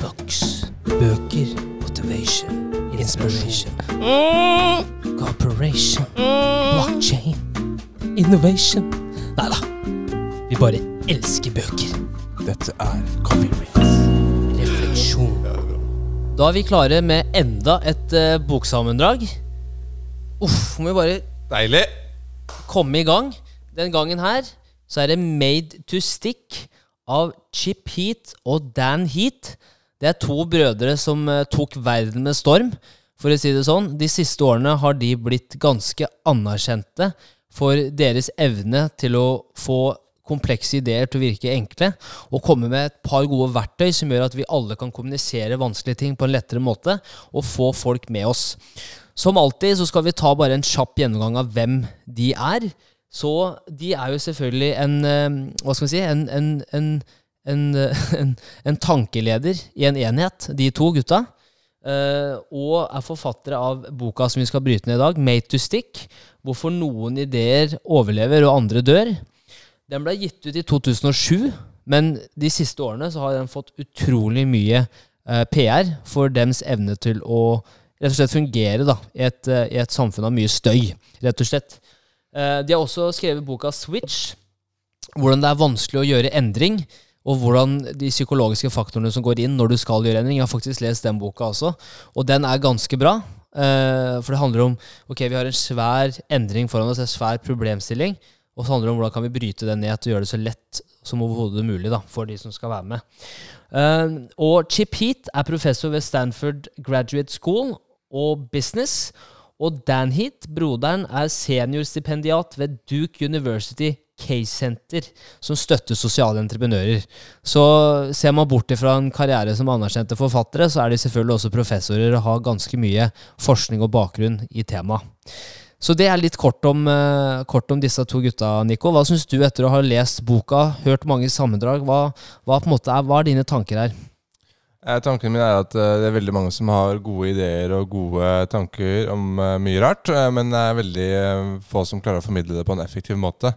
Books. Bøker. Motivation. Inspiration. Cooperation. Blockchain. Innovation. Nei da. Vi bare elsker bøker. Dette er Coffee Rates. Refleksjon. Da er vi klare med enda et uh, boksammendrag. Uff, må vi bare Deilig. komme i gang. Den gangen her så er det Made to Stick av Chip Heat og Dan Heat. Det er to brødre som eh, tok verden med storm, for å si det sånn. De siste årene har de blitt ganske anerkjente for deres evne til å få komplekse ideer til å virke enkle, og komme med et par gode verktøy som gjør at vi alle kan kommunisere vanskelige ting på en lettere måte, og få folk med oss. Som alltid så skal vi ta bare en kjapp gjennomgang av hvem de er. Så de er jo selvfølgelig en eh, Hva skal vi si? En, en, en, en, en, en tankeleder i en enhet, de to gutta. Uh, og er forfattere av boka som vi skal bryte ned i dag, 'Made to Stick'. Hvorfor noen ideer overlever og andre dør. Den ble gitt ut i 2007, men de siste årene så har den fått utrolig mye uh, PR for dems evne til å rett og slett fungere da, i et, uh, i et samfunn av mye støy, rett og slett. Eh, de har også skrevet boka Switch, hvordan det er vanskelig å gjøre endring, og hvordan de psykologiske faktorene som går inn når du skal gjøre endring. Jeg har faktisk lest den boka også, og den er ganske bra. Eh, for det handler om ok, vi har en svær endring foran oss, en svær problemstilling. Og så handler det om hvordan kan vi bryte den ned og gjøre det så lett som overhodet mulig da, for de som skal være med. Eh, og Chip Heat er professor ved Stanford Graduate School og Business. Og Dan Heat, broderen, er seniorstipendiat ved Duke University Case Center, som støtter sosiale entreprenører. Så ser man bort fra en karriere som anerkjente forfattere, så er de selvfølgelig også professorer og har ganske mye forskning og bakgrunn i temaet. Så det er litt kort om, eh, kort om disse to gutta, Nico. Hva syns du etter å ha lest boka, hørt mange sammendrag? Hva, hva, er, hva er dine tanker her? Eh, tanken min er at eh, det er veldig mange som har gode ideer og gode tanker om eh, mye rart, men det er veldig få som klarer å formidle det på en effektiv måte.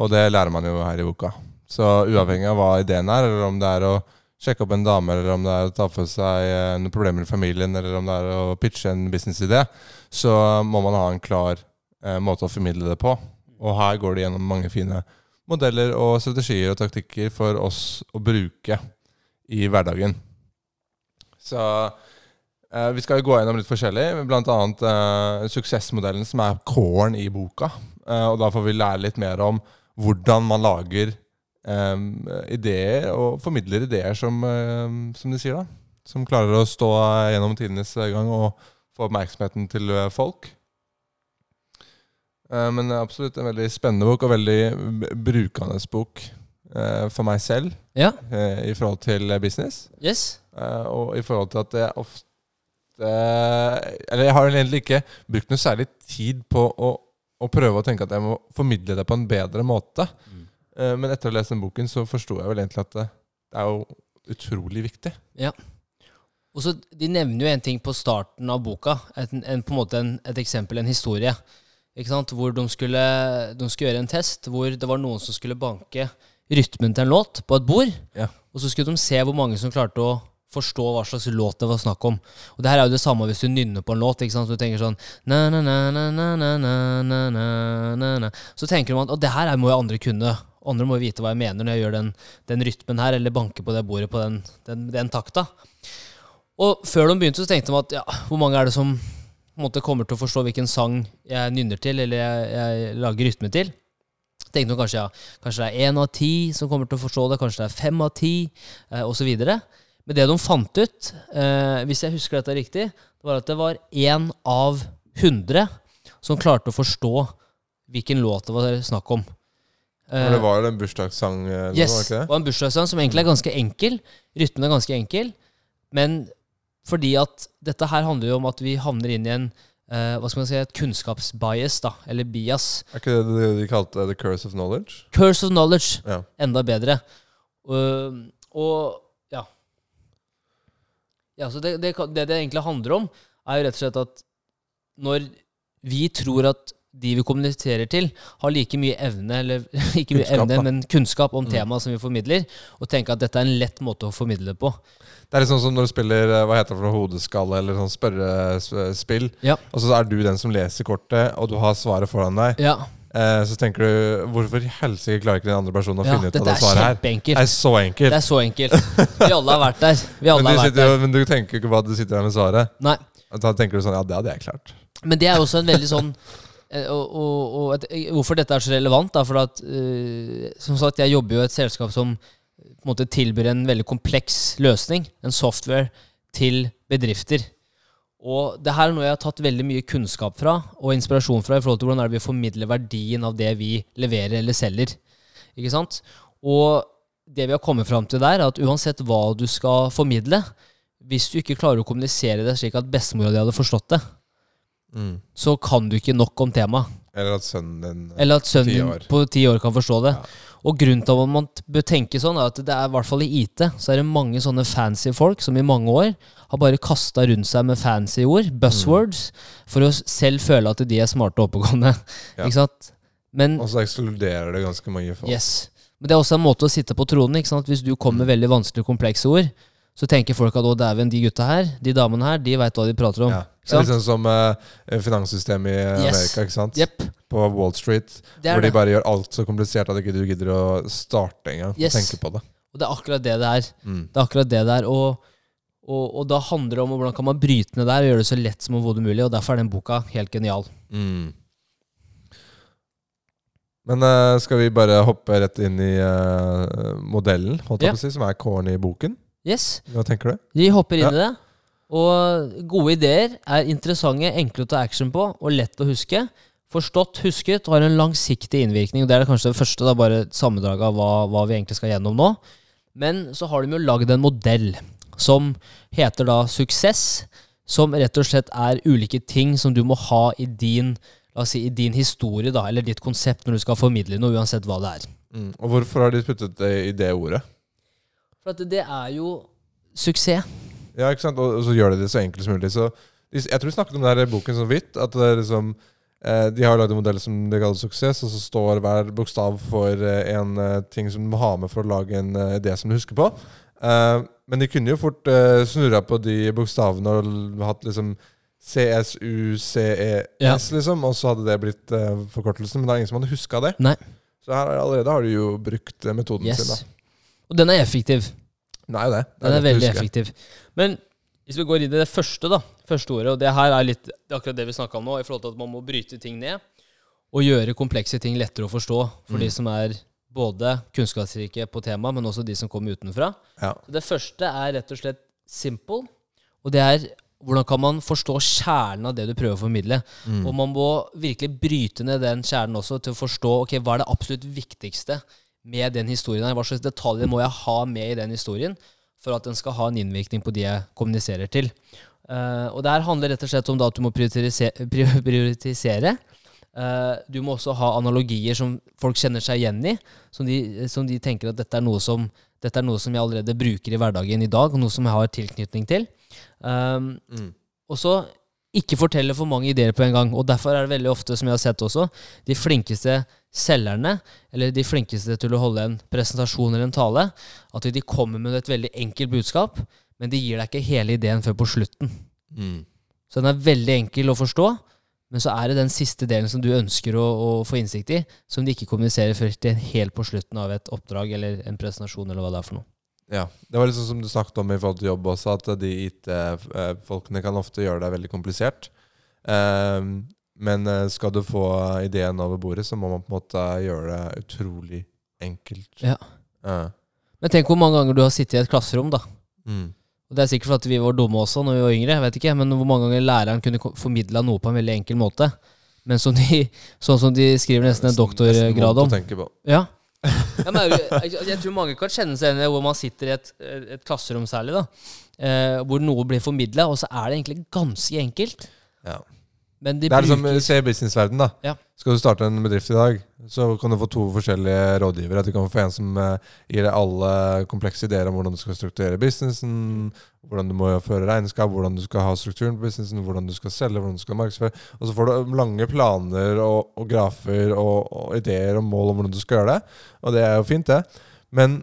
Og det lærer man jo her i boka. Så uavhengig av hva ideen er, eller om det er å sjekke opp en dame, eller om det er å ta for seg eh, noen problemer i familien, eller om det er å pitche en businessidé, så må man ha en klar eh, måte å formidle det på. Og her går det gjennom mange fine modeller og strategier og taktikker for oss å bruke i hverdagen. Så eh, vi skal jo gå gjennom litt forskjellig, bl.a. Eh, suksessmodellen som er core-en i boka. Eh, og da får vi lære litt mer om hvordan man lager um, ideer, og formidler ideer som, um, som de sier, da. Som klarer å stå gjennom tidenes gang og få oppmerksomheten til eh, folk. Eh, men absolutt en veldig spennende bok, og veldig brukende bok uh, for meg selv Ja, uh, i forhold til business. yes? Og i forhold til at jeg ofte Eller jeg har egentlig ikke brukt noe særlig tid på å, å prøve å tenke at jeg må formidle det på en bedre måte. Eh, men etter å ha lest den boken, så forsto jeg vel egentlig at det, det er jo utrolig viktig. Ja. Og så, De nevner jo en ting på starten av boka, et, en, på en måte en, et eksempel, en historie. Ikke sant? Hvor de skulle, de skulle gjøre en test hvor det var noen som skulle banke rytmen til en låt på et bord. Ja. Og så skulle de se hvor mange som klarte å forstå hva slags låt det var snakk om. Og det her er jo det samme hvis du nynner på en låt. ikke sant? Så du tenker sånn na, na, na, na, na, na, na, na, na. Så tenker man at det her er- må jo andre kunne. Andre må jo vite hva jeg mener når jeg gjør den, den rytmen her, eller banker på det bordet på den, den, den takta. Og før de begynte, så tenkte de at ja, hvor mange er det som måte kommer til å forstå hvilken sang jeg nynner til, eller jeg, jeg lager rytme til? Tenkte de kanskje ja, kanskje det er én av ti som kommer til å forstå det, kanskje det er fem av ti, eh, osv. Men det de fant ut, eh, hvis jeg husker dette riktig, det var at det var én av hundre som klarte å forstå hvilken låt det var snakk om. Eh, det var jo en bursdagssang, eh, Yes, var det det var en bursdagssang som egentlig er ganske enkel. Rytmen er ganske enkel. Men fordi at dette her handler jo om at vi havner inn i en eh, hva skal man si, et kunnskapsbias, da, eller bias. Er ikke det det de kalte the curse of knowledge? Curse of knowledge. Ja. Enda bedre. Uh, og ja. så det, det, det det egentlig handler om, er jo rett og slett at når vi tror at de vi kommuniserer til, har like mye evne, eller ikke mye Kunnskap, evne, da. men kunnskap om Mm. temaet som vi formidler, og tenke at dette er en lett måte å formidle det på. Det er litt sånn som når du spiller eh, hva heter det for hodeskalle eller sånn spørrespill. Ja. Og så er du den som leser kortet, og du har svaret foran deg. Ja, Eh, så tenker du Hvorfor i helsike klarer ikke den andre personen å ja finne ut av dette det er svaret her? Det kjempeenkelt. er så enkelt. Det er så enkelt. Vi alle har vært der. Vi alle Men har du, vært sitter, der. jo- men du tenker jo ikke på at du sitter der med svaret. Nei. Da tenker du sånn Ja, det hadde jeg klart. Men det er jo også en veldig sånn eh, og, og, og et, Hvorfor dette er så relevant, da, for at eh, Som sagt, jeg jobber jo i et selskap som på en måte tilbyr en veldig kompleks løsning, en software, til bedrifter. Og det her er noe jeg har tatt veldig mye kunnskap fra og inspirasjon fra i forhold til hvordan vi formidler verdien av det vi leverer eller selger. Ikke sant? Og det vi har kommet fram til der, er at uansett hva du skal formidle, hvis du ikke klarer å kommunisere det slik at bestemora di hadde forstått det, så kan du ikke nok om temaet. Eller at sønnen din Eller at sønnen din på ti år kan forstå det. Ja. Og grunnen til at man bør tenke sånn, er at det er i hvert fall i IT så er det mange sånne fancy folk som i mange år har bare kasta rundt seg med fancy ord, buzzwords, for å selv føle at de er smarte og oppegående. Ja. Ikke sant? Men Og så ekskluderer det ganske mange folk. Yes. Men det er også en måte å sitte på tronen. ikke sant? Hvis du kommer med veldig vanskelige, komplekse ord, så tenker folk at å dæven, de gutta her, de damene her, de veit hva de prater om. Ja. Det er liksom som uh, finanssystemet i Yes. Amerika, ikke sant? Yep. På Wall Street. Det Hvor de bare gjør alt så komplisert at du ikke gidder å starte engang. Yes. Tenke på det. Og det er akkurat det det er. Mm. Det er akkurat det det er. Og, og, og da handler det om hvordan kan man bryte ned der og gjøre det så lett som overhodet mulig. Og derfor er den boka helt genial. Mm. Men uh, skal vi bare hoppe rett inn i uh, modellen, holdt jeg Ja. på å si, som er kåren i boken? Yes, Hva tenker du? De hopper inn Ja. i det. Og gode ideer er interessante, enkle å ta action på og lett å huske. Forstått, husket og har en langsiktig innvirkning. Og Det er kanskje det første, da, bare sammendraget av hva, hva vi egentlig skal gjennom nå. Men så har de jo lagd en modell som heter da Suksess. Som rett og slett er ulike ting som du må ha i din, la oss si, i din historie, da, eller ditt konsept når du skal formidle noe, uansett hva det er. Mm. Og hvorfor har de puttet det i det ordet? For det er jo suksess. Ja, ikke sant? Og, så gjør de det så enkelt som mulig. Så jeg tror vi snakket om i boken så vidt. At det er liksom eh, De har lagd en modell som de kaller suksess, og så står hver bokstav for eh, en eh, ting som du må ha med for å lage en idé som du husker på. Eh, men de kunne jo fort snurra på de bokstavene og hatt liksom CSUCES, Ja. E liksom, og så hadde det blitt forkortelsen. Men det er ingen som hadde huska det. Nei. Så her er- allerede har de jo brukt metoden metoden sin. Da Og den er effektiv. Den er jo det. det Den er lett veldig effektiv. Men hvis vi går inn i det første, da, første ordet, og det her er litt det er akkurat det vi snakka om nå, i forhold til at man må bryte ting ned og gjøre komplekse ting lettere å forstå for de Mm. som er både kunnskapsrike på temaet, men også de som kommer utenfra. Ja. Det første er rett og slett simple, og det er hvordan kan man forstå kjernen av det du prøver å formidle. Mm. Og man må virkelig bryte ned den kjernen også til å forstå ok, hva er det absolutt viktigste med den historien. her? Hva slags detaljer må jeg ha med i den historien for at den skal ha en innvirkning på de jeg kommuniserer til. Uh, og det her handler rett og slett om at du må prioritise- prioritisere. Uh, du må også ha analogier som folk kjenner seg igjen i, som de, som de tenker at dette er, som, dette er noe som jeg allerede bruker i hverdagen i dag, og noe som jeg har tilknytning til. Um, Mm. og så ikke fortelle for mange ideer på en gang. Og derfor er det veldig ofte, som jeg har sett også, de flinkeste selgerne, eller de flinkeste til å holde en presentasjon eller en tale, at de kommer med et veldig enkelt budskap, men de gir deg ikke hele ideen før på slutten. Mm. Så den er veldig enkel å forstå, men så er det den siste delen som du ønsker å, å få innsikt i, som de ikke kommuniserer før til helt på slutten av et oppdrag eller en presentasjon eller hva det er for noe. Ja, Det var liksom som du snakket om i forhold til jobb også, at de IT-folkene kan ofte gjøre det veldig komplisert. Ehm, men eh, skal du få ideen over bordet, så må man på en måte gjøre det utrolig enkelt. Ja. Ja. Men tenk hvor mange ganger du har sittet i et klasserom, da. Mm. Og Det er sikkert fordi vi var dumme også når vi var yngre, jeg vet ikke, men hvor mange ganger læreren kunne formidla noe på en veldig enkel måte. Men som de, sånn som de skriver nesten en doktorgrad om. Ja. ja men jeg, jeg, tror mange kan kjenne seg igjen i hvor man sitter i et, et klasserom særlig, da. Eh, hvor noe blir formidla, og så er det egentlig ganske enkelt. Ja. Men de Det er liksom, bruker Se i businessverden da. Ja. Skal du starte en bedrift i dag, så kan du få to forskjellige rådgivere. Du kan få en som eh, gir deg alle komplekse ideer om hvordan du skal strukturere businessen, hvordan du må føre regnskap, hvordan du skal ha strukturen på businessen, hvordan du skal selge, hvordan du skal markedsføre. Og så får du lange planer og, og grafer og, og ideer og mål om hvordan du skal gjøre det. Og det er jo fint, det. Men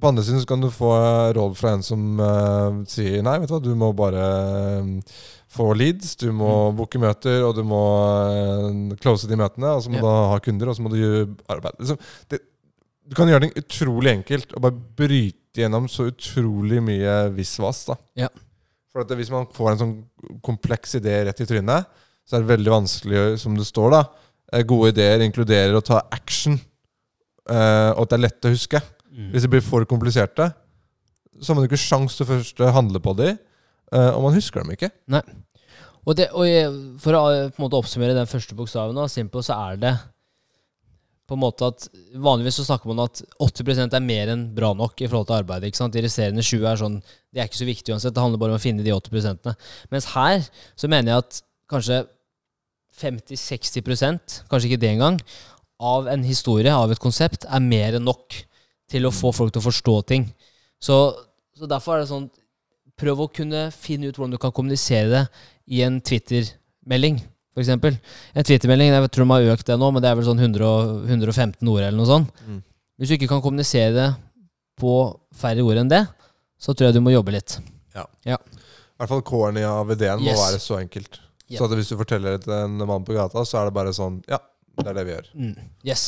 på andre siden så kan du få råd fra en som uh, sier nei, vet du hva, du må bare eh, få leads, du må booke møter, og du må eh, close de møtene, og så må Ja. du ha kunder, og så må du gjøre arbeid. Liksom, det, du kan gjøre det utrolig enkelt og bare bryte gjennom så utrolig mye visvas. da. Ja. For at hvis man får en sånn kompleks idé rett i trynet, så er det veldig vanskelig, som det står, da. eh, Gode ideer inkluderer å ta action, eh, og at det er lett å huske. Mm. Hvis det blir for kompliserte, så har man ikke sjans til først å handle på de, eh, og man husker dem ikke. Og, det, og for å eh, på en måte oppsummere den første bokstaven, av Simple, så er det på en måte at Vanligvis så snakker man at 80% er mer enn bra nok i forhold til arbeidet. ikke sant? De resterende 20 er sånn Det er ikke så viktig uansett. Det handler bare om å finne de 80% Mens her så mener jeg at kanskje 50-60% kanskje ikke det engang, av en historie, av et konsept, er mer enn nok til å få folk til å forstå ting. Så, så derfor er det sånn Prøv å kunne finne ut hvordan du kan kommunisere det i en Twitter-melding, f.eks. En Twitter-melding, jeg tror de har økt det nå, men det er vel sånn 100, 115 ord eller noe sånt. Mm. Hvis du ikke kan kommunisere det på færre ord enn det, så tror jeg du må jobbe litt. Ja. I hvert fall core av ideen må Yes. være så enkelt. Yep. Så at hvis du forteller det til en mann på gata, så er det bare sånn Ja, det er det vi gjør. Mm. Yes.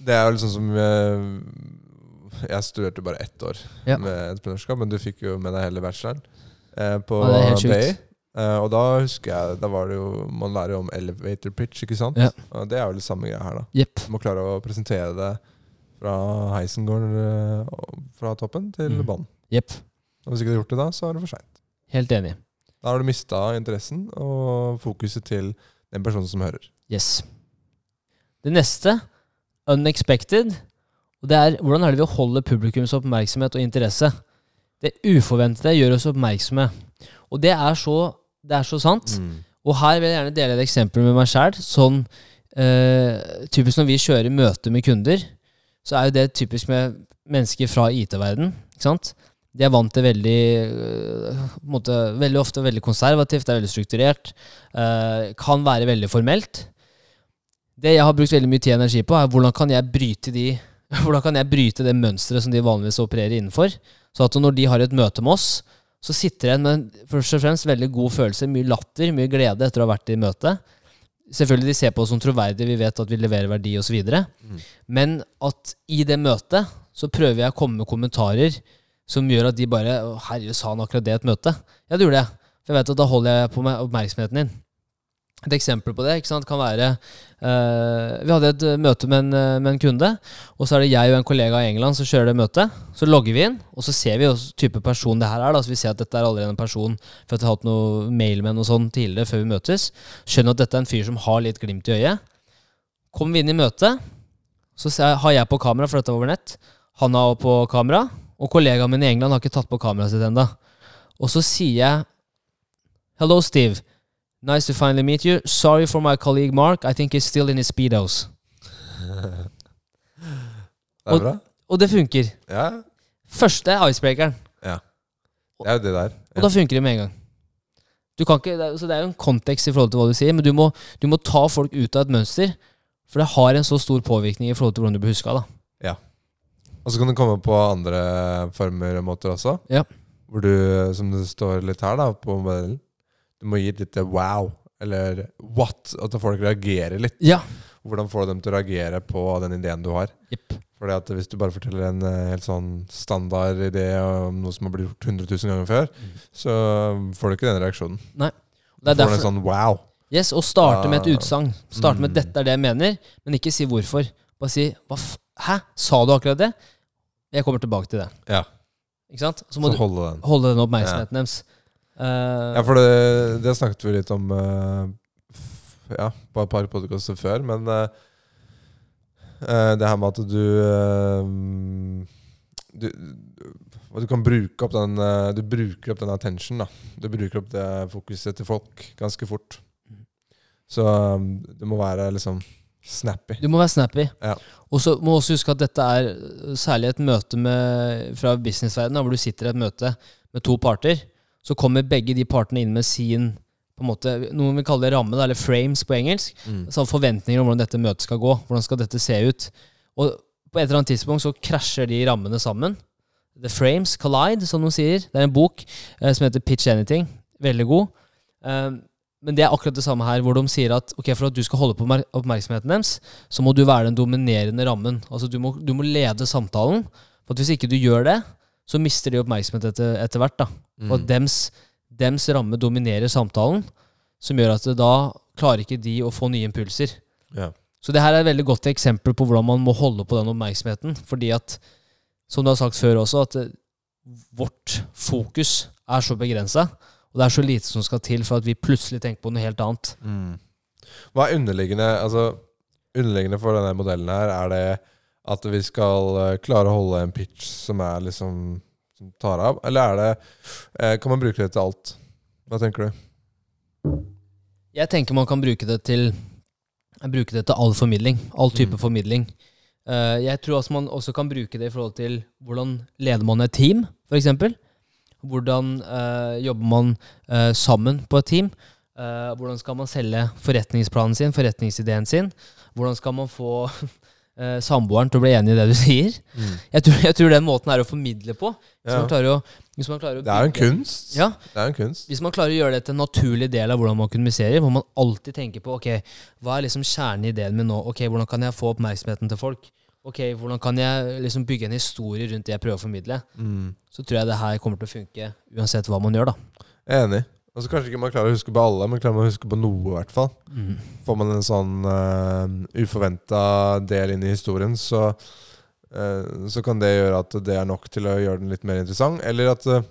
Det er jo liksom som eh, Jeg studerte bare ett år Ja. med entreprenørskap, men du fikk jo med deg hele bacheloren eh, på det er. BI. Eh, og da husker jeg Da var det jo Man lærer jo om elevator pitch, ikke sant? Ja. Og det er jo litt samme greia her, da. Yep. Du må klare å presentere det fra heisen går eh, fra toppen til Mm. banen. Yep. Og hvis ikke du har gjort det da, så er det for seint. Helt enig. Da har du mista interessen og fokuset til den personen som hører. Yes. Det neste, unexpected, og det er hvordan er det vi holder publikums oppmerksomhet og interesse. Det uforventede gjør oss oppmerksomme. Og det er så, det er så sant. Og her vil jeg gjerne dele et eksempel med meg sjæl. Sånn, eh, typisk når vi kjører møter med kunder, så er jo det typisk med mennesker fra IT-verden. ikke sant? De er vant til veldig øh, måte, Veldig ofte veldig konservativt, det er veldig strukturert. eh, kan være veldig formelt. Det jeg har brukt veldig mye tid og energi på, er hvordan kan jeg bryte de hvordan kan jeg bryte det mønsteret som de vanligvis opererer innenfor. Så at når de har et møte med oss, så sitter en med først og fremst veldig god følelse, mye latter, mye glede etter å ha vært i møtet. Selvfølgelig de ser på oss som troverdige, vi vet at vi leverer verdi osv. Mm. Men at i det møtet så prøver jeg å komme med kommentarer som gjør at de bare «Å, Herregud, sa han akkurat det i et møte? Ja, det gjorde jeg. For jeg vet at da holder jeg på oppmerksomheten din. Et eksempel på det kan være uh, Vi hadde et eh, møte med en, eh, med en kunde, og så er det jeg og en kollega i England som kjører det møtet. Så logger vi inn, og så ser vi hvilken type person det her er. Da. Så vi ser at dette er allerede en person for at vi har hatt noe mail med noe sånt tidligere før vi møtes. Skjønner at dette er en fyr som har litt glimt i øyet. Kommer vi inn i møtet, så har jeg på kamera, for dette var over nett. Han har på kamera, og kollegaen min i England har ikke tatt på kameraet sitt ennå. Og så sier jeg Hello, Steve. Nice to finally meet you. Sorry for my colleague Mark. I think he's still in his speedos. Det er bra. Og det funker. Ja, Første icebreakeren. Ja. det er jo det der. Og da funker det med en gang. Du kan ikke, det, er, så det er jo en kontekst i forhold til hva du sier, men du må, du må ta folk ut av et mønster. For det har en så stor påvirkning i forhold til hvordan du blir huska. Og så kan du komme på andre former og måter også. Ja. Hvor du, som det står litt her da på modellen, du må gi et lite wow, eller what, at folk reagerer litt. Ja. Hvordan får du dem til å reagere på den ideen du har? Yep. Fordi at hvis du bare forteller en eh, helt sånn standard idé om noe som har blitt gjort 100 000 ganger før, så får du ikke den reaksjonen. Det Du får derfor... en sånn wow. yes, Og starte med et Ah. utsagn. Starte med Mm. 'dette er det jeg mener', men ikke si hvorfor. Bare si 'hæ, sa du akkurat det?' Jeg kommer tilbake til det. Ja, Ikke sant? Så så må du holde den. holde den oppmerksomheten deres. Eh, Ja, for det, det snakket vi litt om uh, Ja, på et par podkaster før, men uh, det her med at du du, du kan bruke opp den Du bruker opp den attention. da Du bruker opp det fokuset til folk ganske fort. Så um, du må være liksom snappy. Du må være snappy. Ja. Og så må du også huske at dette er særlig et møte med, fra businessverdenen, hvor du sitter i et møte med to parter. Så kommer begge de partene inn med sin på en måte, Noen vil kalle det ramme, eller frames på engelsk. Mm. Så forventninger om hvordan dette møtet skal gå. Hvordan skal dette se ut. Og på et eller annet tidspunkt så krasjer de rammene sammen. The Frames Collide, som de sier. Det er en bok eh, som heter Pitch Anything. Veldig god. Um, men det er akkurat det samme her, hvor de sier at ok, for at du skal holde på oppmerksomheten deres, så må du være den dominerende rammen. Altså du må, du må lede samtalen. For at hvis ikke du gjør det, så mister de oppmerksomhet etter, etter hvert. da. Og at dems, dems ramme dominerer samtalen, som gjør at det da klarer ikke de å få nye impulser. Ja. Så det her er et veldig godt eksempel på hvordan man må holde på den oppmerksomheten. Fordi at, som du har sagt før også, at eh, vårt fokus er så begrensa. Og det er så lite som skal til for at vi plutselig tenker på noe helt annet. Mm. Hva er underliggende Altså Underliggende for denne modellen her, er det at vi skal eh, klare å holde en pitch som er liksom Som tar av? Eller er det eh, Kan man bruke det til alt? Hva tenker du? Jeg tenker man kan bruke det til Bruke det til all formidling. All type Mm. formidling. Eh, jeg tror også man også kan bruke det i forhold til hvordan leder man et team, f.eks. Hvordan jobber man sammen på et team? Hvordan skal man selge forretningsplanen sin, forretningsideen sin? Hvordan skal man få eh, samboeren til å bli enig i det du sier? Jeg tror, jeg tror den måten er å formidle på. Hvis Ja. man klarer å, hvis man klarer å Det er jo en kunst. Ja, Det er en kunst. hvis man klarer å gjøre det til en naturlig del av hvordan man kommuniserer, hvor man alltid tenker på ok, hva er liksom kjernen i ideen min nå? Ok, Hvordan kan jeg få oppmerksomheten til folk? Ok, Hvordan kan jeg liksom bygge en historie rundt det jeg prøver å formidle? Mm. Så tror jeg det her kommer til å funke uansett hva man gjør. da. Jeg er enig. Og så kanskje ikke man klarer å huske på alle, men klarer man å huske på noe, i hvert fall. Får man en sånn uh, uforventa del inn i historien, så, uh, så kan det gjøre at det er nok til å gjøre den litt mer interessant. Eller at uh,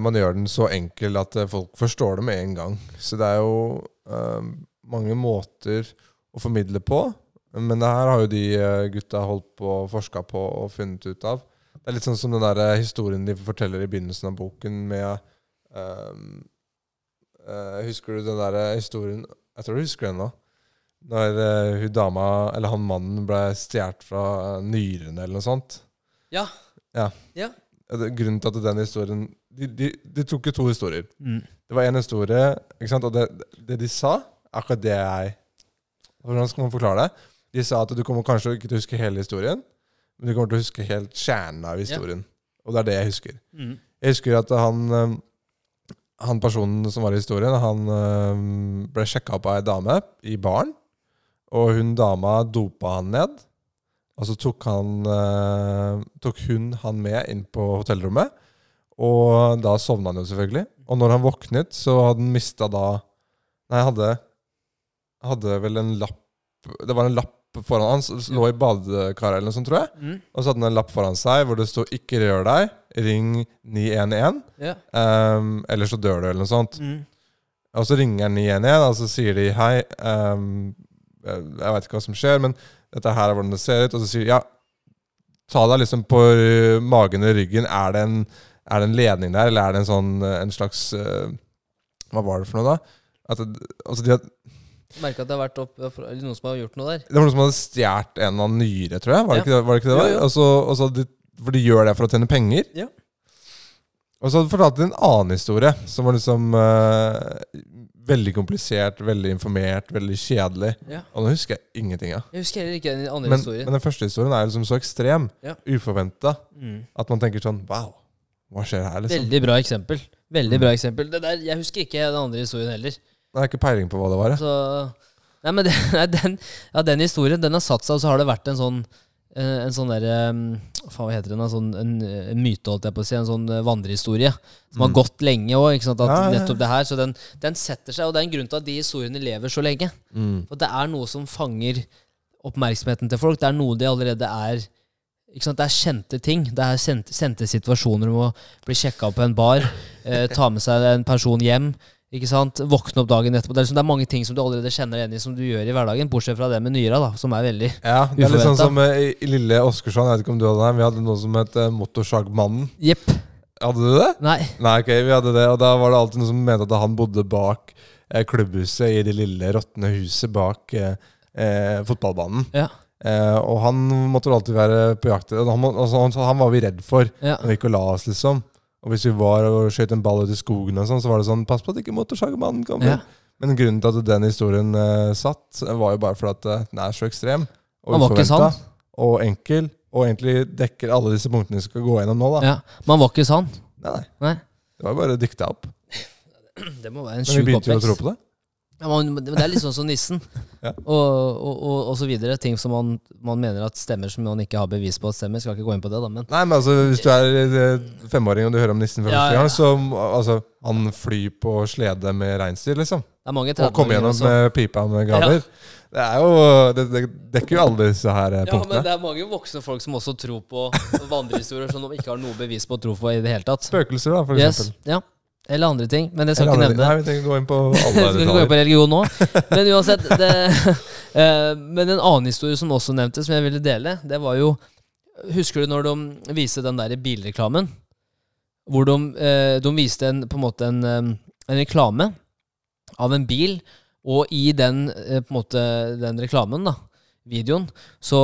man gjør den så enkel at eh, folk forstår det med en gang. Så det er jo uh, mange måter å formidle på. Men det her har jo de eh, gutta holdt på og forska på og funnet ut av. Det er litt sånn som den der eh, historien de forteller i begynnelsen av boken med ehm, uh, Husker du den der eh, historien Jeg tror du husker den nå. Når uh, hun dama, eller han mannen, ble stjålet fra eh, nyrene eller noe sånt. Ja. Ja. Ja. Eh, Grunnen til at den historien De, de, de tok jo to historier. Mm. Det var én historie, ikke sant? og det, det de sa, er akkurat det jeg Hvordan skal man forklare det? De sa at du kommer kanskje ikke til å huske hele historien, men du kommer til å huske helt kjernen av historien. Og det er det jeg husker. Mm. Jeg husker at han øhm, Han personen som var i historien, han øhm, ble sjekka opp av ei dame i baren. Og hun dama dopa han ned. Og så tok, han, øh, tok hun han med inn på hotellrommet. Og da sovna han jo selvfølgelig. Og når han våknet, så hadde han mista da Nei, hadde Hadde vel en lapp Det var en lapp foran han, lå i badekaret eller noe sånt, tror jeg. Mm. Og så hadde han en lapp foran seg hvor det sto 'Ikke rør deg. Ring 911'. Ja. Um, eller så dør du, eller noe sånt. Mm. Og så ringer han 911, og så sier de 'Hei, um, jeg veit ikke hva som skjer, men dette her er hvordan det ser ut'. Og så sier de 'Ja, ta deg liksom på magen og ryggen. Er det, en, er det en ledning der, eller er det en sånn en slags uh, Hva var det for noe, da? At altså de had, Merka at det har vært opp, eller noen som har gjort noe der. det var noen som hadde stjålet en av nyre, tror jeg. Var det Ja. ikke var? Det ikke det Jo, var? jo. Og så, og de, for de gjør det for å tjene penger. Ja. Og så hadde du fortalt en annen historie, som var liksom uh, veldig komplisert, veldig informert, veldig kjedelig. Ja. Og nå husker jeg ingenting av. Jeg husker heller ikke den andre Men, historien. men den første historien er liksom så ekstrem, Ja. uforventa, Mm. at man tenker sånn Wow, hva skjer her, liksom? Veldig bra eksempel. Veldig Mm. bra eksempel. Det der, jeg husker ikke den andre historien heller. Jeg har ikke peiling på hva det var. Så, nei, men det, nei, den, ja, den historien den har satt seg, og så har det vært en sånn eh, en sånn der, um, faen, Hva heter den? En, Sånn, en, en myte, holdt jeg på å si. En sånn eh, vandrehistorie. Som har Mm. gått lenge òg. Ja, ja, ja. Nettopp det her. Så den, den setter seg, og det er en grunn til at de historiene lever så lenge. Mm. For det er noe som fanger oppmerksomheten til folk. Det er noe de allerede er? Det er kjente ting. Det er kjente situasjoner om å bli sjekka opp på en bar, eh, ta med seg en person hjem. Ikke sant? Våkne opp dagen etterpå. Det er, liksom, det er mange ting som du allerede kjenner igjen i som du gjør i hverdagen, bortsett fra det med nyra, da, som er veldig Ja, det er litt sånn Uforventet. som eh, i, Lille Åskersson, jeg vet ikke om du hadde det, vi hadde noe som het eh, Motorsagmannen. Jepp. Hadde du det? Nei. Nei, ok, vi hadde det, og da var det alltid noen som mente at han bodde bak eh, klubbhuset i det lille råtne huset bak eh, eh, fotballbanen. Ja. Eh, og han måtte alltid være på jakt. Han, må, altså, han, han var vi redd for Ja. Han gikk og la oss, liksom. Og hvis vi var og skjøt en ball ut i skogen, og sånn, så var det sånn Pass på at ikke motorsagmannen kommer. Ja. Men grunnen til at den historien uh, satt, var jo bare fordi at eh, den er så ekstrem. Og Han var ikke sann. Og enkel. Og egentlig dekker alle disse punktene vi skal gå gjennom nå. da Ja. Man var ikke sann. Nei, nei. Nei. Det var bare dikta opp. Det må være en Men vi begynte jo å tro på det. Ja, man, det er litt sånn som nissen. Ja. og, og, og, og så videre. Ting som man, man mener at stemmer, som man ikke har bevis på at stemmer. Skal ikke gå inn på det, da, men Nei, men altså, Hvis du er eh, femåring og du hører om nissen for Ja, første ja, gang, så altså, han flyr på slede med reinsdyr, liksom. det er Og kommer gjennom også. med pipa med gaver. Det er jo Det, det dekker jo alle disse her punktene. Ja, men det er mange voksne folk som også tror på vandrehistorier som de ikke har noe bevis på å tro på i det hele tatt. Spøkelser, da, for Yes, eksempel. ja. Eller andre ting. Men jeg skal Eller ikke nevne det. Nei, vi trenger ikke gå inn på alle Skal ikke gå inn på religion nå. Men uansett det, uh, Men en annen historie som også nevntes, som jeg ville dele, det var jo Husker du når de viste den der bilreklamen? Hvor de, uh, de viste en, på en måte en, um, en reklame av en bil, og i den, uh, på en måte, den reklamen, da, videoen, så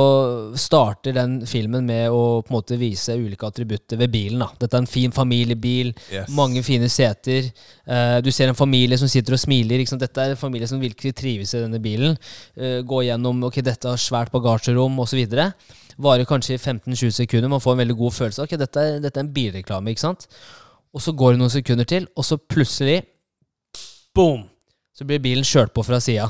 starter den filmen med å på en måte vise ulike attributter ved bilen. da. Dette er en fin familiebil, Yes. mange fine seter. Uh, du ser en familie som sitter og smiler. Ikke sant? Dette er en familie som virkelig trives i denne bilen. Uh, gå gjennom ok, dette har svært bagasjerom osv. Varer kanskje i 15-20 sekunder. Man får en veldig god følelse. Ok, dette er, dette er en bilreklame. ikke sant? Og så går det noen sekunder til, og så plutselig boom! Så blir bilen kjørt på fra sida.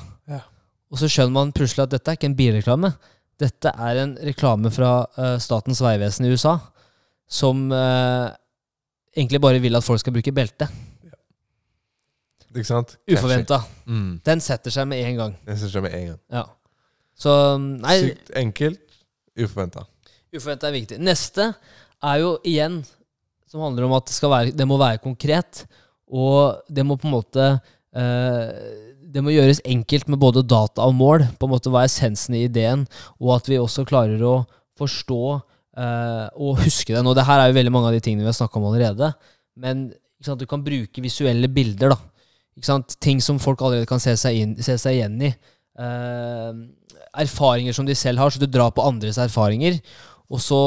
Ja. Og så skjønner man plutselig at dette er ikke en bilreklame. Dette er en reklame fra uh, Statens vegvesen i USA, som uh, egentlig bare vil at folk skal bruke belte. Ikke sant? Uforventa. Mm. Den setter seg med en gang. Den setter seg med en gang. Ja. Så nei, Sykt enkelt, uforventa. uforventa er viktig. Neste er jo igjen som handler om at det, skal være, det må være konkret, og det må på en måte Det må gjøres enkelt med både data og mål. På en måte Hva er essensen i ideen, og at vi også klarer å forstå eh, og huske den. Og det her er jo veldig mange av de tingene vi har snakka om allerede. Men sant, du kan bruke visuelle bilder. da sant? Ting som folk allerede kan se seg, inn, se seg igjen i. Eh, erfaringer som de selv har, så du drar på andres erfaringer. Og så,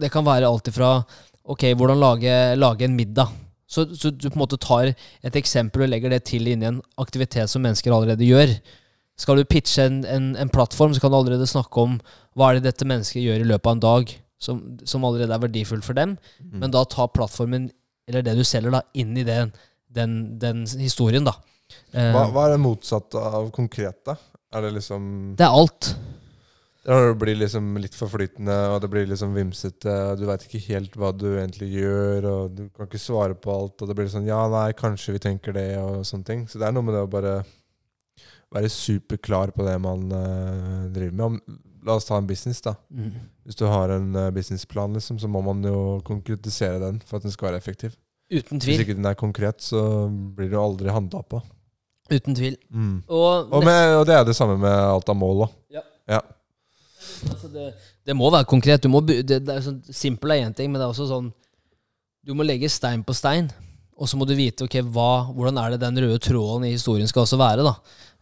Det kan være alt ifra Ok, hvordan lage, lage en middag. Så, så du på en måte tar et eksempel og legger det til inn i en aktivitet som mennesker allerede gjør. Skal du pitche en, en, en plattform, så kan du allerede snakke om hva er det dette mennesket gjør i løpet av en dag som, som allerede er verdifullt for dem. Mm. Men da ta plattformen, eller det du selger, da, inn i den, den, den historien, da. Eh, Hva, hva er det motsatte av konkret, da? Er det liksom det er alt. Det blir liksom litt for flytende, og det blir liksom vimsete, du veit ikke helt hva du egentlig gjør, og du kan ikke svare på alt, og det blir sånn Ja, nei, kanskje vi tenker det, og sånne ting. Så det er noe med det å bare være superklar på det man uh, driver med. Om, la oss ta en business, da. Mm. Hvis du har en eh, businessplan, liksom, så må man jo konkretisere den for at den skal være effektiv. Uten tvil. Hvis ikke den er konkret, så blir det aldri handla på. Uten tvil. Mm. Og, Og, med, og det er det samme med alt av mål òg. Ja. Ja. Altså det, det må være konkret. Du må, det, det er sånn, Simpel er én ting, men det er også sånn Du må legge stein på stein. Og så må du vite okay, hva, hvordan er det den røde tråden i historien skal også være.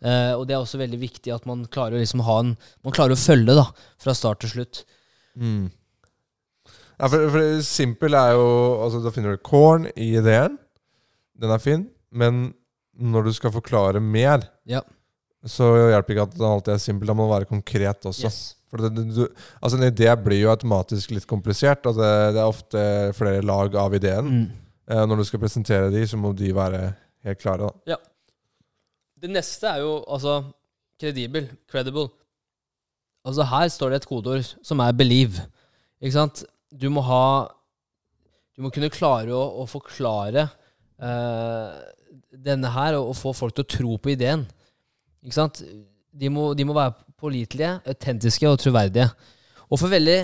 Eh, og det er også veldig viktig at man klarer å liksom ha en, man klarer å følge da, fra start til slutt. Mm. Ja, for, for simpel er jo altså Da finner du corn i ideen. Den er fin. Men når du skal forklare mer, Ja. Så hjelper ikke at den alltid er simpel. Da må være konkret også. Yes. For det, det- du, altså En idé blir jo automatisk litt komplisert. Altså det, det er ofte flere lag av ideen. Mm. Eh, når du skal presentere de, så må de være helt klare. da Det neste er jo altså kredibel. Credible. Altså her står det et kodeord som er believe. Ikke sant? Du må ha Du må kunne klare å, å forklare eh, denne her og, og få folk til å tro på ideen. Ikke sant? De må, de må være pålitelige, autentiske og troverdige. Og for veldig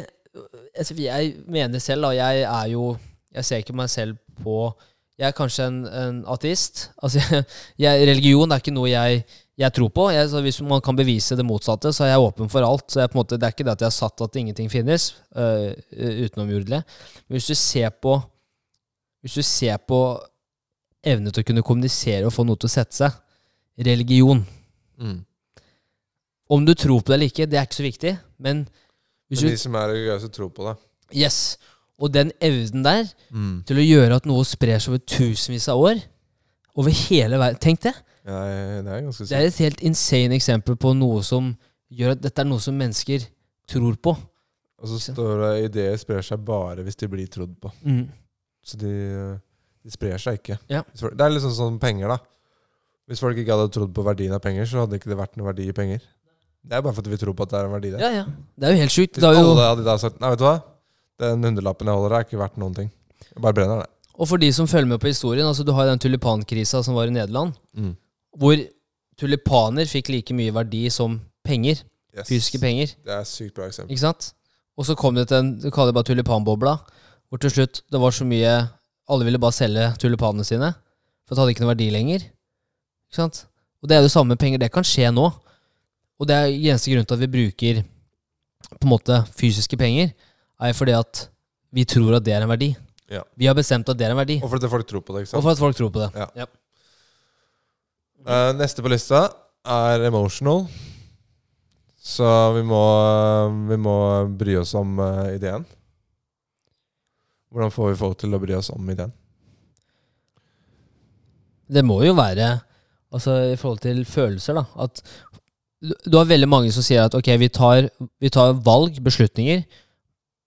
altså Jeg mener selv, da Jeg er jo Jeg ser ikke meg selv på Jeg er kanskje en, en ateist. Altså, jeg, religion er ikke noe jeg, jeg tror på. Jeg, hvis man kan bevise det motsatte, så er jeg åpen for alt. Så jeg, måte, Det er ikke det at jeg har satt at ingenting finnes øh, utenomjordelig. Men hvis du ser på Hvis du ser på evne til å kunne kommunisere og få noe til å sette seg religion. Mm. Om du tror på det eller ikke, det er ikke så viktig, men hvis Men de som er religiøse, tror på det. Yes. Og den evnen der Mm. til å gjøre at noe sprer seg over tusenvis av år, over hele verden Tenk det! Ja, det er Det er et helt insane eksempel på noe som gjør at dette er noe som mennesker tror på. Og så står det ideer sprer seg bare hvis de blir trodd på. Mm. Så de, de sprer seg ikke. Ja. Det er litt sånn penger, da. Hvis folk ikke hadde trodd på verdien av penger, så hadde ikke det vært noe verdi i penger. Det er bare fordi vi tror på at det er en verdi der. Ja, ja. Det er jo helt sjukt. Hvis Det jo, alle hadde da sagt Nei, vet du hva? Den hundrelappen jeg holder, er ikke verdt noen ting. Jeg bare brenner det. og for de som følger med på historien, altså du har den tulipankrisa som var i Nederland, Mm. hvor tulipaner fikk like mye verdi som penger. Yes. Fysiske penger. Det er et sykt bra eksempel. Ikke sant? Og så kom det til en Du kaller det bare tulipanbobla. Hvor til slutt det var så mye Alle ville bare selge tulipanene sine. For det hadde ikke noe verdi lenger. Ikke sant? Og det er det samme med penger. Det kan skje nå. Og det er eneste grunn til at vi bruker på en måte fysiske penger, er fordi at vi tror at det er en verdi. Ja. Vi har bestemt at det er en verdi. Og fordi folk tror på det. ikke Og for at folk tror på det. Ja. Eh, neste på lista er emotional. Så vi må, vi må bry oss om uh, ideen. Hvordan får vi folk til å bry oss om ideen? Det må jo være Altså i forhold til følelser, da. At du, har veldig mange som sier at ok, vi tar, vi tar valg, beslutninger,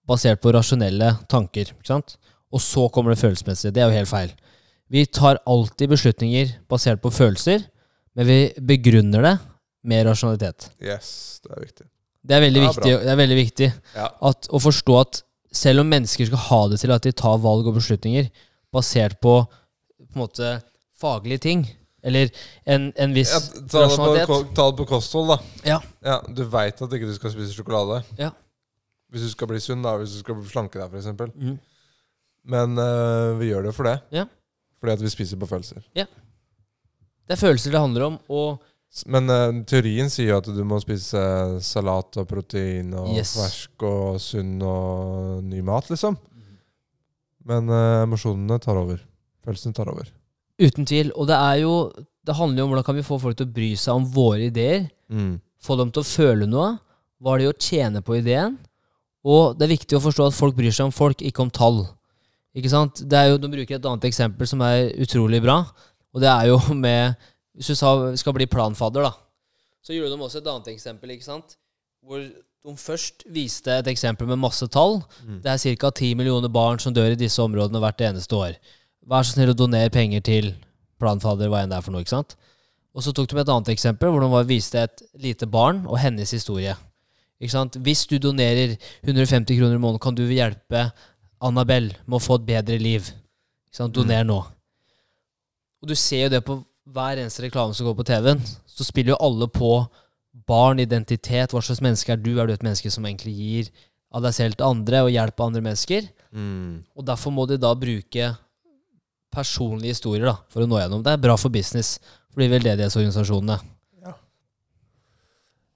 basert på rasjonelle tanker. Ikke sant? Og så kommer det følelsesmessige. Det er jo helt feil. Vi tar alltid beslutninger basert på følelser, men vi begrunner det med rasjonalitet. Yes, det er viktig. Det er veldig Ja, viktig, det er veldig viktig Ja. at, å forstå at selv om mennesker skal ha det til at de tar valg og beslutninger basert på på en måte faglige ting, eller en, en viss Ja, ta, det på, ta det på kosthold, da. Ja. Du veit at ikke du skal spise sjokolade. Ja. Hvis du skal bli sunn, da. Hvis du skal slanke deg, f.eks. Mm. Men eh, vi gjør det for det. Ja. Fordi at vi spiser på følelser. Det er følelser det handler om, og Men uh, teorien sier jo at du må spise salat og protein og Yes. fersk og sunn og ny mat, liksom. Men uh, emosjonene tar over. Følelsene tar over. Uten tvil. Og det er jo Det handler jo om hvordan kan vi få folk til å bry seg om våre ideer. Mm. Få dem til å føle noe. Hva er det å tjene på ideen? Og det er viktig å forstå at folk bryr seg om folk, ikke om tall. Ikke sant? Det er jo, De bruker et annet eksempel som er utrolig bra. Og det er jo med Hvis du sa, skal bli planfadder, da. Så gjorde de også et annet eksempel, ikke sant? Hvor de først viste et eksempel med masse tall. Mm. Det er ca. 10 millioner barn som dør i disse områdene hvert eneste år. Vær så snill å donere penger til planfader, hva enn det er for noe. ikke sant? Og så tok de et annet eksempel hvor de var, viste et lite barn og hennes historie. Ikke sant? Hvis du donerer 150 kroner i måneden, kan du hjelpe Annabelle med å få et bedre liv. Ikke sant? Doner nå. Og du ser jo det på hver eneste reklame som går på TV-en. Så spiller jo alle på barn, identitet. Hva slags menneske er du? Er du et menneske som egentlig gir av deg selv til andre og hjelper andre mennesker? Mm. Og derfor må de da bruke personlige historier da, for å nå gjennom. Det er bra for business for de veldedighetsorganisasjonene.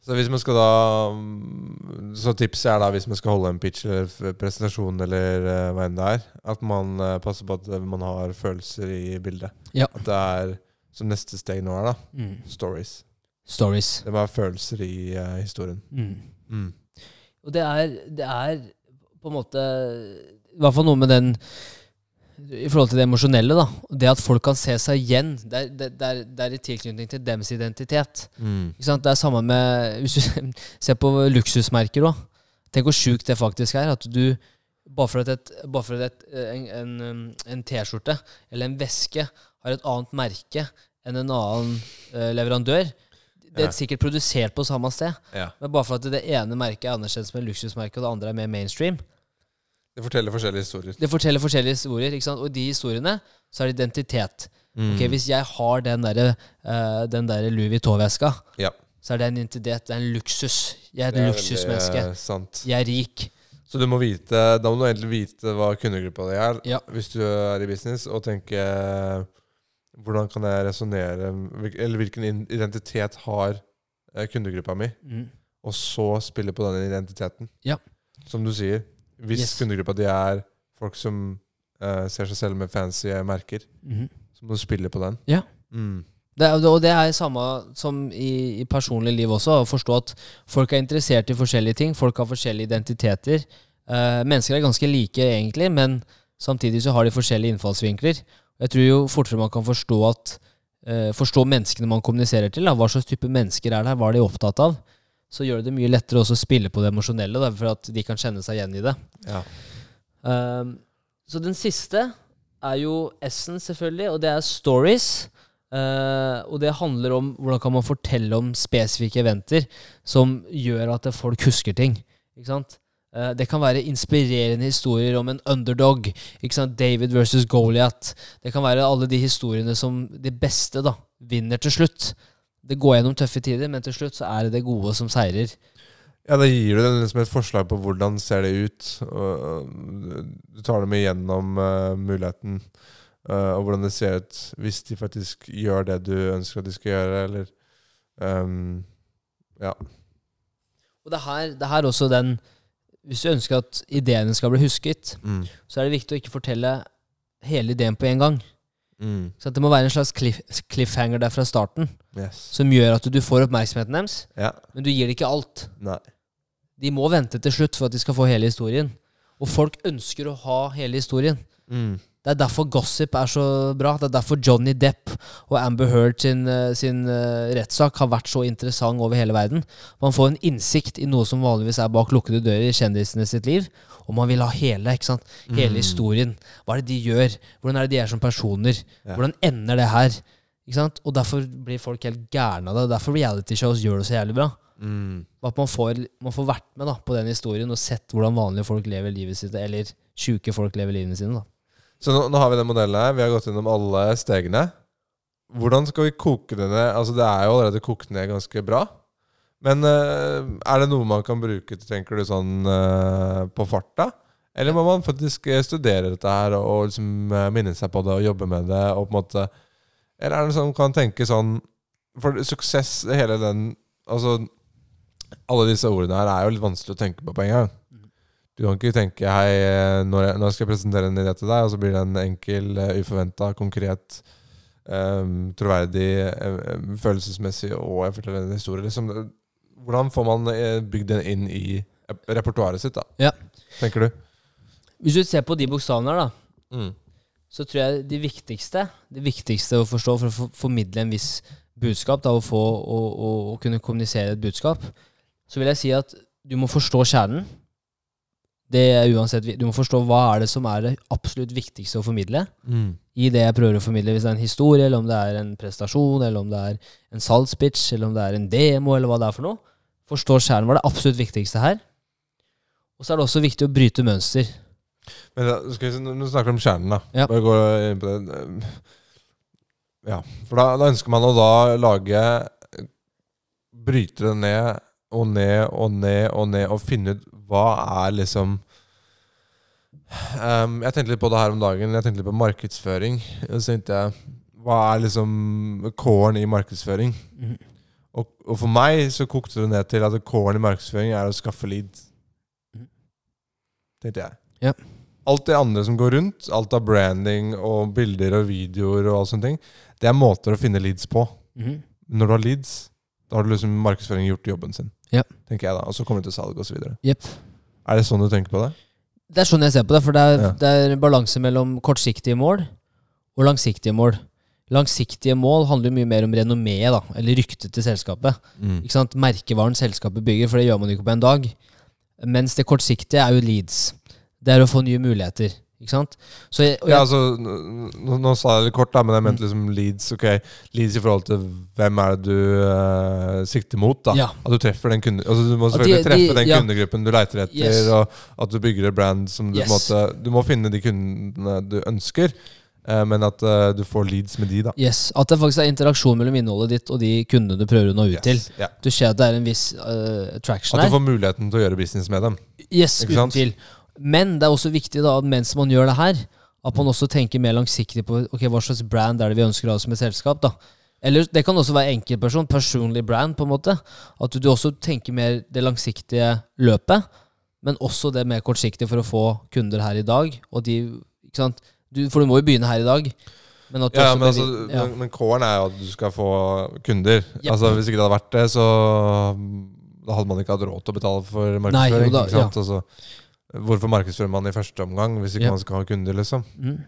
Så hvis man skal da Så tipset er da hvis man skal holde en pitch eller presentasjon eller eh, hva enn det er, at man eh, passer på at eh, man har følelser i bildet. Ja. At det er som neste steg nå er, da. Mm. Stories. Stories. Det må være følelser i uh, historien. Mm. Mm. Og det er, det er på en måte I hvert fall noe med den I forhold til det emosjonelle, da. Det at folk kan se seg igjen. Det er, det, det er, det er i tilknytning til dems identitet. Mm. Det er samme med Hvis du ser på luksusmerker òg. Tenk hvor sjukt det faktisk er. At du bare for at, et, bare for at et, en, en, um, en T-skjorte eller en veske har et annet merke enn en annen uh, leverandør Det er Ja. sikkert produsert på samme sted, Ja. men bare for at det ene merket er anerkjent som et luksusmerke, og det andre er mer mainstream. Det forteller forskjellige historier. Det forteller forskjellige historier, ikke sant? og i de historiene så er det identitet. Mm. Ok, Hvis jeg har den derre uh, den der Louis Vuitton-veska, Ja. så er det en identitet. Det er en luksus. Jeg er et Det er luksusmenneske. veldig, eh, sant. Jeg er rik. Så du må vite, da må du egentlig vite hva kundegruppa di er, Ja. hvis du er i business, og tenke eh, hvordan kan jeg resonnere Eller hvilken identitet har kundegruppa mi? Mm. Og så spille på den identiteten. Ja. Som du sier. Hvis Yes. kundegruppa di er folk som uh, ser seg selv med fancy merker, Mhm. så må du spille på den. Ja. Mm. Det, og det er samme som i, i personlig liv også. Å forstå at folk er interessert i forskjellige ting. Folk har forskjellige identiteter. Uh, mennesker er ganske like, egentlig, men samtidig så har de forskjellige innfallsvinkler. Jeg tror jo fortere man kan forstå at uh, Forstå menneskene man kommuniserer til, da, hva slags type mennesker er det her, hva er de opptatt av, så gjør det det mye lettere også å spille på det emosjonelle, da, for at de kan kjenne seg igjen i det. Ja. Um, så den siste er jo Essence, selvfølgelig, og det er stories. Uh, og det handler om hvordan kan man fortelle om spesifikke eventer som gjør at folk husker ting. Ikke sant? Uh, det kan være inspirerende historier om en underdog. Ikke sant? David versus Goliath. Det kan være alle de historiene som de beste da vinner til slutt. Det går gjennom tøffe tider, men til slutt så er det det gode som seirer. Ja, Da gir du dem liksom et forslag på hvordan ser det ut. Du tar dem igjennom uh, muligheten, uh, og hvordan det ser ut hvis de faktisk gjør det du ønsker at de skal gjøre, eller um, Ja. Og det er her, det er her også den Hvis du ønsker at ideene skal bli husket, Mm. så er det viktig å ikke fortelle hele ideen på en gang. Mm. Så Det må være en slags cliff, cliffhanger der fra starten, Yes. som gjør at du, får oppmerksomheten deres, Ja. men du gir det ikke alt. Nei. De må vente til slutt for at de skal få hele historien. Og folk ønsker å ha hele historien. Mm. Det er derfor gossip er så bra. Det er derfor Johnny Depp og Amber Heard sin, eh, sin eh, rettssak har vært så interessant over hele verden. Man får en innsikt i noe som vanligvis er bak lukkede dører i kjendisene sitt liv. Og man vil ha hele ikke sant? Hele Mm. historien. Hva er det de gjør? Hvordan er det de er som personer? Ja. Hvordan ender det her? Ikke sant? Og derfor blir folk helt gærne av det. Derfor reality shows gjør det så jævlig bra. Mm. At man får, man får vært med da, på den historien og sett hvordan vanlige folk lever livet sitt, eller sjuke folk lever livene sine. da. Så nå, nå har vi den modellen her. Vi har gått gjennom alle stegene. Hvordan skal vi koke det ned? Altså Det er jo allerede kokt ned ganske bra. Men eh, er det noe man kan bruke tenker du, sånn eh, på farta? Eller må man faktisk eh, studere dette her og, liksom minne seg på det og jobbe med det? Og på en måte Eller er det sånn man kan tenke sånn For suksess, hele den Altså Alle disse ordene her er jo litt vanskelig å tenke på på en gang. Du kan ikke tenke hei, når jeg, nå skal jeg presentere en idé til deg, og så blir det en enkel, uforventa, konkret, um, troverdig, um, følelsesmessig og jeg forteller en historie. Liksom, hvordan får man eh, bygd den inn i ep- repertoaret sitt, da? Ja. Tenker du? Hvis du ser på de bokstavene her, da, Mm. så tror jeg det viktigste Det viktigste å forstå for å formidle en viss budskap, da, å få å, å, å kunne kommunisere et budskap, så vil jeg si at du må forstå kjernen. Det er uansett Du må forstå hva er det som er det absolutt viktigste å formidle Mm. i det jeg prøver å formidle. Hvis det er en historie, eller om det er en prestasjon, eller om det er en salgspitch, eller om det er en demo, eller hva det er for noe. Forstå kjernen var det absolutt viktigste her. Og så er det også viktig å bryte mønster. Men da, skal vi, se, nå snakker om kjernen, da. Ja. Bare gå inn på det. Ja, for da, da ønsker man å da lage Bryte det ned og ned og ned og ned og finne ut hva er liksom um, Jeg tenkte litt på det her om dagen. Jeg tenkte litt på markedsføring. Og så tenkte jeg Hva er liksom kåren i markedsføring? Mhm. Og, og for meg så kokte det ned til at kåren i markedsføring er å skaffe leads. Mhm. Tenkte jeg. Ja. Alt det andre som går rundt, alt av branding og bilder og videoer og alt sånne ting, det er måter å finne leads på. Mhm. Når du har leads, da har du liksom markedsføring gjort jobben sin. Ja. Tenker jeg da. Og så kommer du til salg osv. Yep. Er det sånn du tenker på det? Det er sånn jeg ser på det, for det er, Ja. det er balanse mellom kortsiktige mål og langsiktige mål. Langsiktige mål handler jo mye mer om renommeet, da, eller ryktet til selskapet. Ikke sant? Merkevaren selskapet bygger, for det gjør man ikke på en dag. Mens det kortsiktige er jo leads. Det er å få nye muligheter. Ikke sant? Så jeg, og Ja, altså, nå, nå sa jeg det kort, da, men jeg mente liksom leads. ok, Leads i forhold til hvem er det du uh, sikter mot. da. Ja. At du treffer den kunde, altså Du må selvfølgelig de- selvfølgelig treffe de- den ja. kundegruppen du leiter etter, Yes. og at du bygger et brand som du Yes. måte Du må finne de kundene du ønsker, men at uh, du får leads med de, da. yes, at det faktisk er interaksjon mellom innholdet ditt og de kundene du prøver å nå ut til. Yeah. Du ser at det er en viss uh, attraction At du her. får muligheten til å gjøre business med dem. Yes, uten tvil. Men det er også viktig da, at mens man gjør det her, at man også tenker mer langsiktig på ok, hva slags brand er det vi ønsker å ha som et selskap. da. Eller det kan også være enkeltperson, personlig brand, på en måte. At du også tenker mer det langsiktige løpet, men også det mer kortsiktige for å få kunder her i dag. Og de, ikke sant? Du, for du må jo begynne her i dag. Men Ja, men, altså, ja. men, men core-en er jo at du skal få kunder. Yep. Altså Hvis ikke det hadde vært det, så Da hadde man ikke hatt råd til å betale for markedsføring. Nei, da, sant? Altså, hvorfor markedsfører man i første omgang hvis ikke yep. man skal ha kunder, liksom? Mm.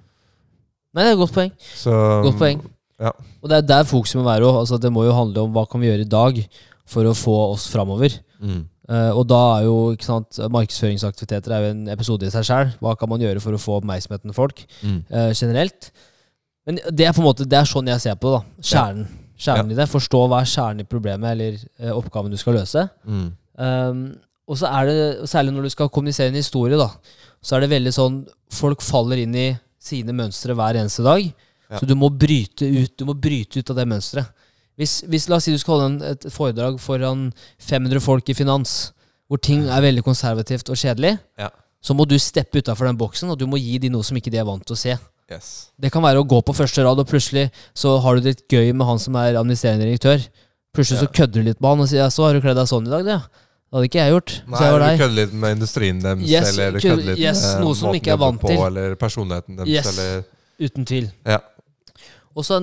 Nei, det er et godt poeng. Så, Godt poeng. Ja. Og det er der fokuset må være òg. Altså, det må jo handle om hva kan vi gjøre i dag for å få oss framover. Mm. Eh, og da er jo ikke sant, markedsføringsaktiviteter er jo en episode i seg sjøl. Hva kan man gjøre for å få oppmerksomheten til folk Mm. uh, generelt? Men det er på en måte Det er sånn jeg ser på det. da Kjernen. Kjernen i det. Forstå hva er kjernen i problemet eller uh, oppgaven du skal løse. Mm. Um, og så er det, særlig når du skal kommunisere en historie, da, så er det veldig sånn Folk faller inn i sine mønstre hver eneste dag. Ja. Så du må bryte ut Du må bryte ut av det mønsteret. Hvis, hvis La oss si du skal holde en, et foredrag foran 500 folk i finans, hvor ting er veldig konservativt og kjedelig, Ja. så må du steppe utafor den boksen, og du må gi de noe som ikke de er vant til å se. Yes. Det kan være å gå på første rad, og plutselig så har du det litt gøy med han som er administrerende direktør. Plutselig så kødder du litt med han og sier 'så har du kledd deg sånn i dag', ja.» Det hadde ikke jeg gjort. Nei, jeg du kødder litt med industrien deres, Yes, eller du kødder- litt yes, med måten de er jobber vant på, til. Eller personligheten deres, Yes. eller Uten tvil. Ja. Og så,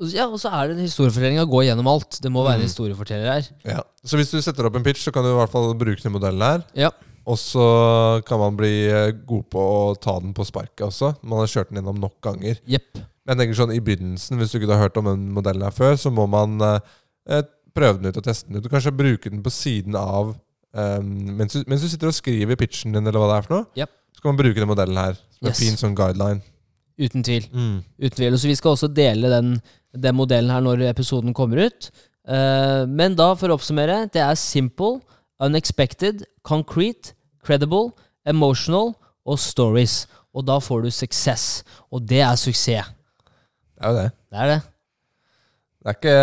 ja, og så er det en historiefortelling å gå gjennom alt. Det må være en Mm. historieforteller her. Ja. Så hvis du setter opp en pitch, så kan du i hvert fall bruke den modellen her. Ja. Og så kan man bli eh, god på å ta den på sparket også. Man har kjørt den gjennom nok ganger. Yep. Men jeg tenker sånn i begynnelsen, hvis du ikke har hørt om den modellen her før, så må man eh, eh, prøve den ut og teste den ut. Du kanskje bruke den på siden av um, mens, du, mens du sitter og skriver pitchen din, eller hva det er for noe. Yep. Så kan man bruke den modellen her som Yes. en fin sånn guideline. Uten tvil. Uten tvil. Så vi skal også dele den, den modellen her når episoden kommer ut. Uh, men da, for å oppsummere, det er simple, unexpected, concrete, credible, emotional og stories. Og da får du success. Og det er suksess. Det er jo det. Det er det. Det er ikke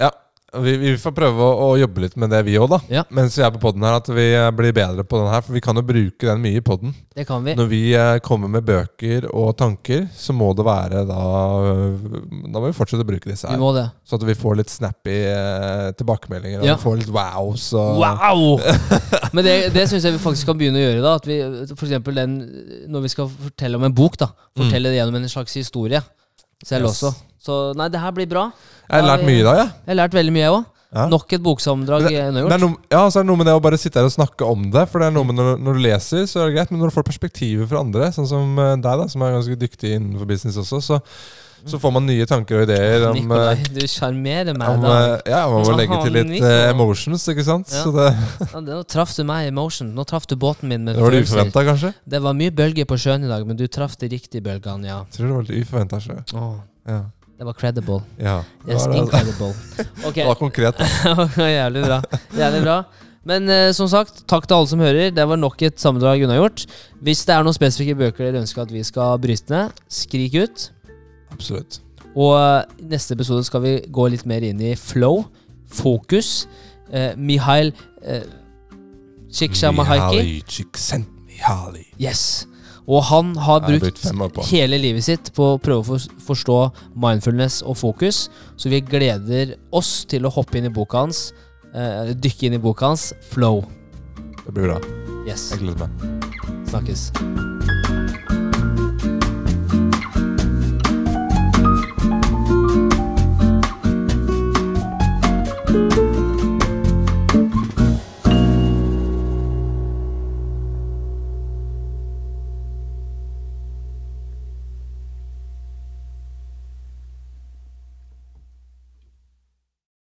Ja. Vi, vi får prøve å, å jobbe litt med det, vi òg, da. Ja. Mens vi er på poden her, at vi eh, blir bedre på den her. For vi kan jo bruke den mye i poden. Det kan vi. Når vi eh, kommer med bøker og tanker, så må det være da øh, Da må vi fortsette å bruke disse her. Så at vi får litt snappy eh, tilbakemeldinger. Og Ja. vi får litt wows. Og, Wow! Men det, det syns jeg vi faktisk kan begynne å gjøre. da At vi, For den, Når vi skal fortelle om en bok, da fortelle det gjennom en slags historie selv. Yes. også. Så nei, det her blir bra. Jeg har lært mye i dag, jeg. Jeg har lært veldig mye, jeg òg. Ja. Nok et boksammendrag Men det, eh, unnagjort. ja, så er det noe med det å bare sitte her og snakke om det. For det er noe med når, når du leser, så er det greit, men når du får perspektiver fra andre, sånn som eh, deg, da, som er ganske dyktig innenfor business også, så, så får man nye tanker og ideer om, Nikolai, eh, du sjarmerer meg. om eh, Ja, man må legge til litt Nikolai. emotions, ikke sant? Ja. Så det, Ja, det- Nå traff du meg i emotion. Nå traff du båten min med det var det uforventa, kanskje? Det var mye bølger på sjøen i dag, men du traff de riktige bølgene, ja. Tror det var litt uforventa. sjø. Ja. det var credible. ja. Det Yes, var, incredible. Okay. det var konkret. Jævlig bra. Jævlig bra. Men eh, som sagt, takk til alle som hører. Det var nok et sammendrag unnagjort. Hvis det er noen spesifikke bøker dere ønsker at vi skal bryte ned, skrik ut. Absolutt. Og eh, i neste episode skal vi gå litt mer inn i flow, fokus. Eh, Mihail eh, Csikszentmihalyi. Mihaly Yes. Og han har brukt hele livet sitt på å prøve å forstå mindfulness og fokus, så vi gleder oss til å hoppe inn i boka hans, eh, dykke inn i boka hans, Flow. Det blir bra. Yes. Jeg gleder meg. Snakkes.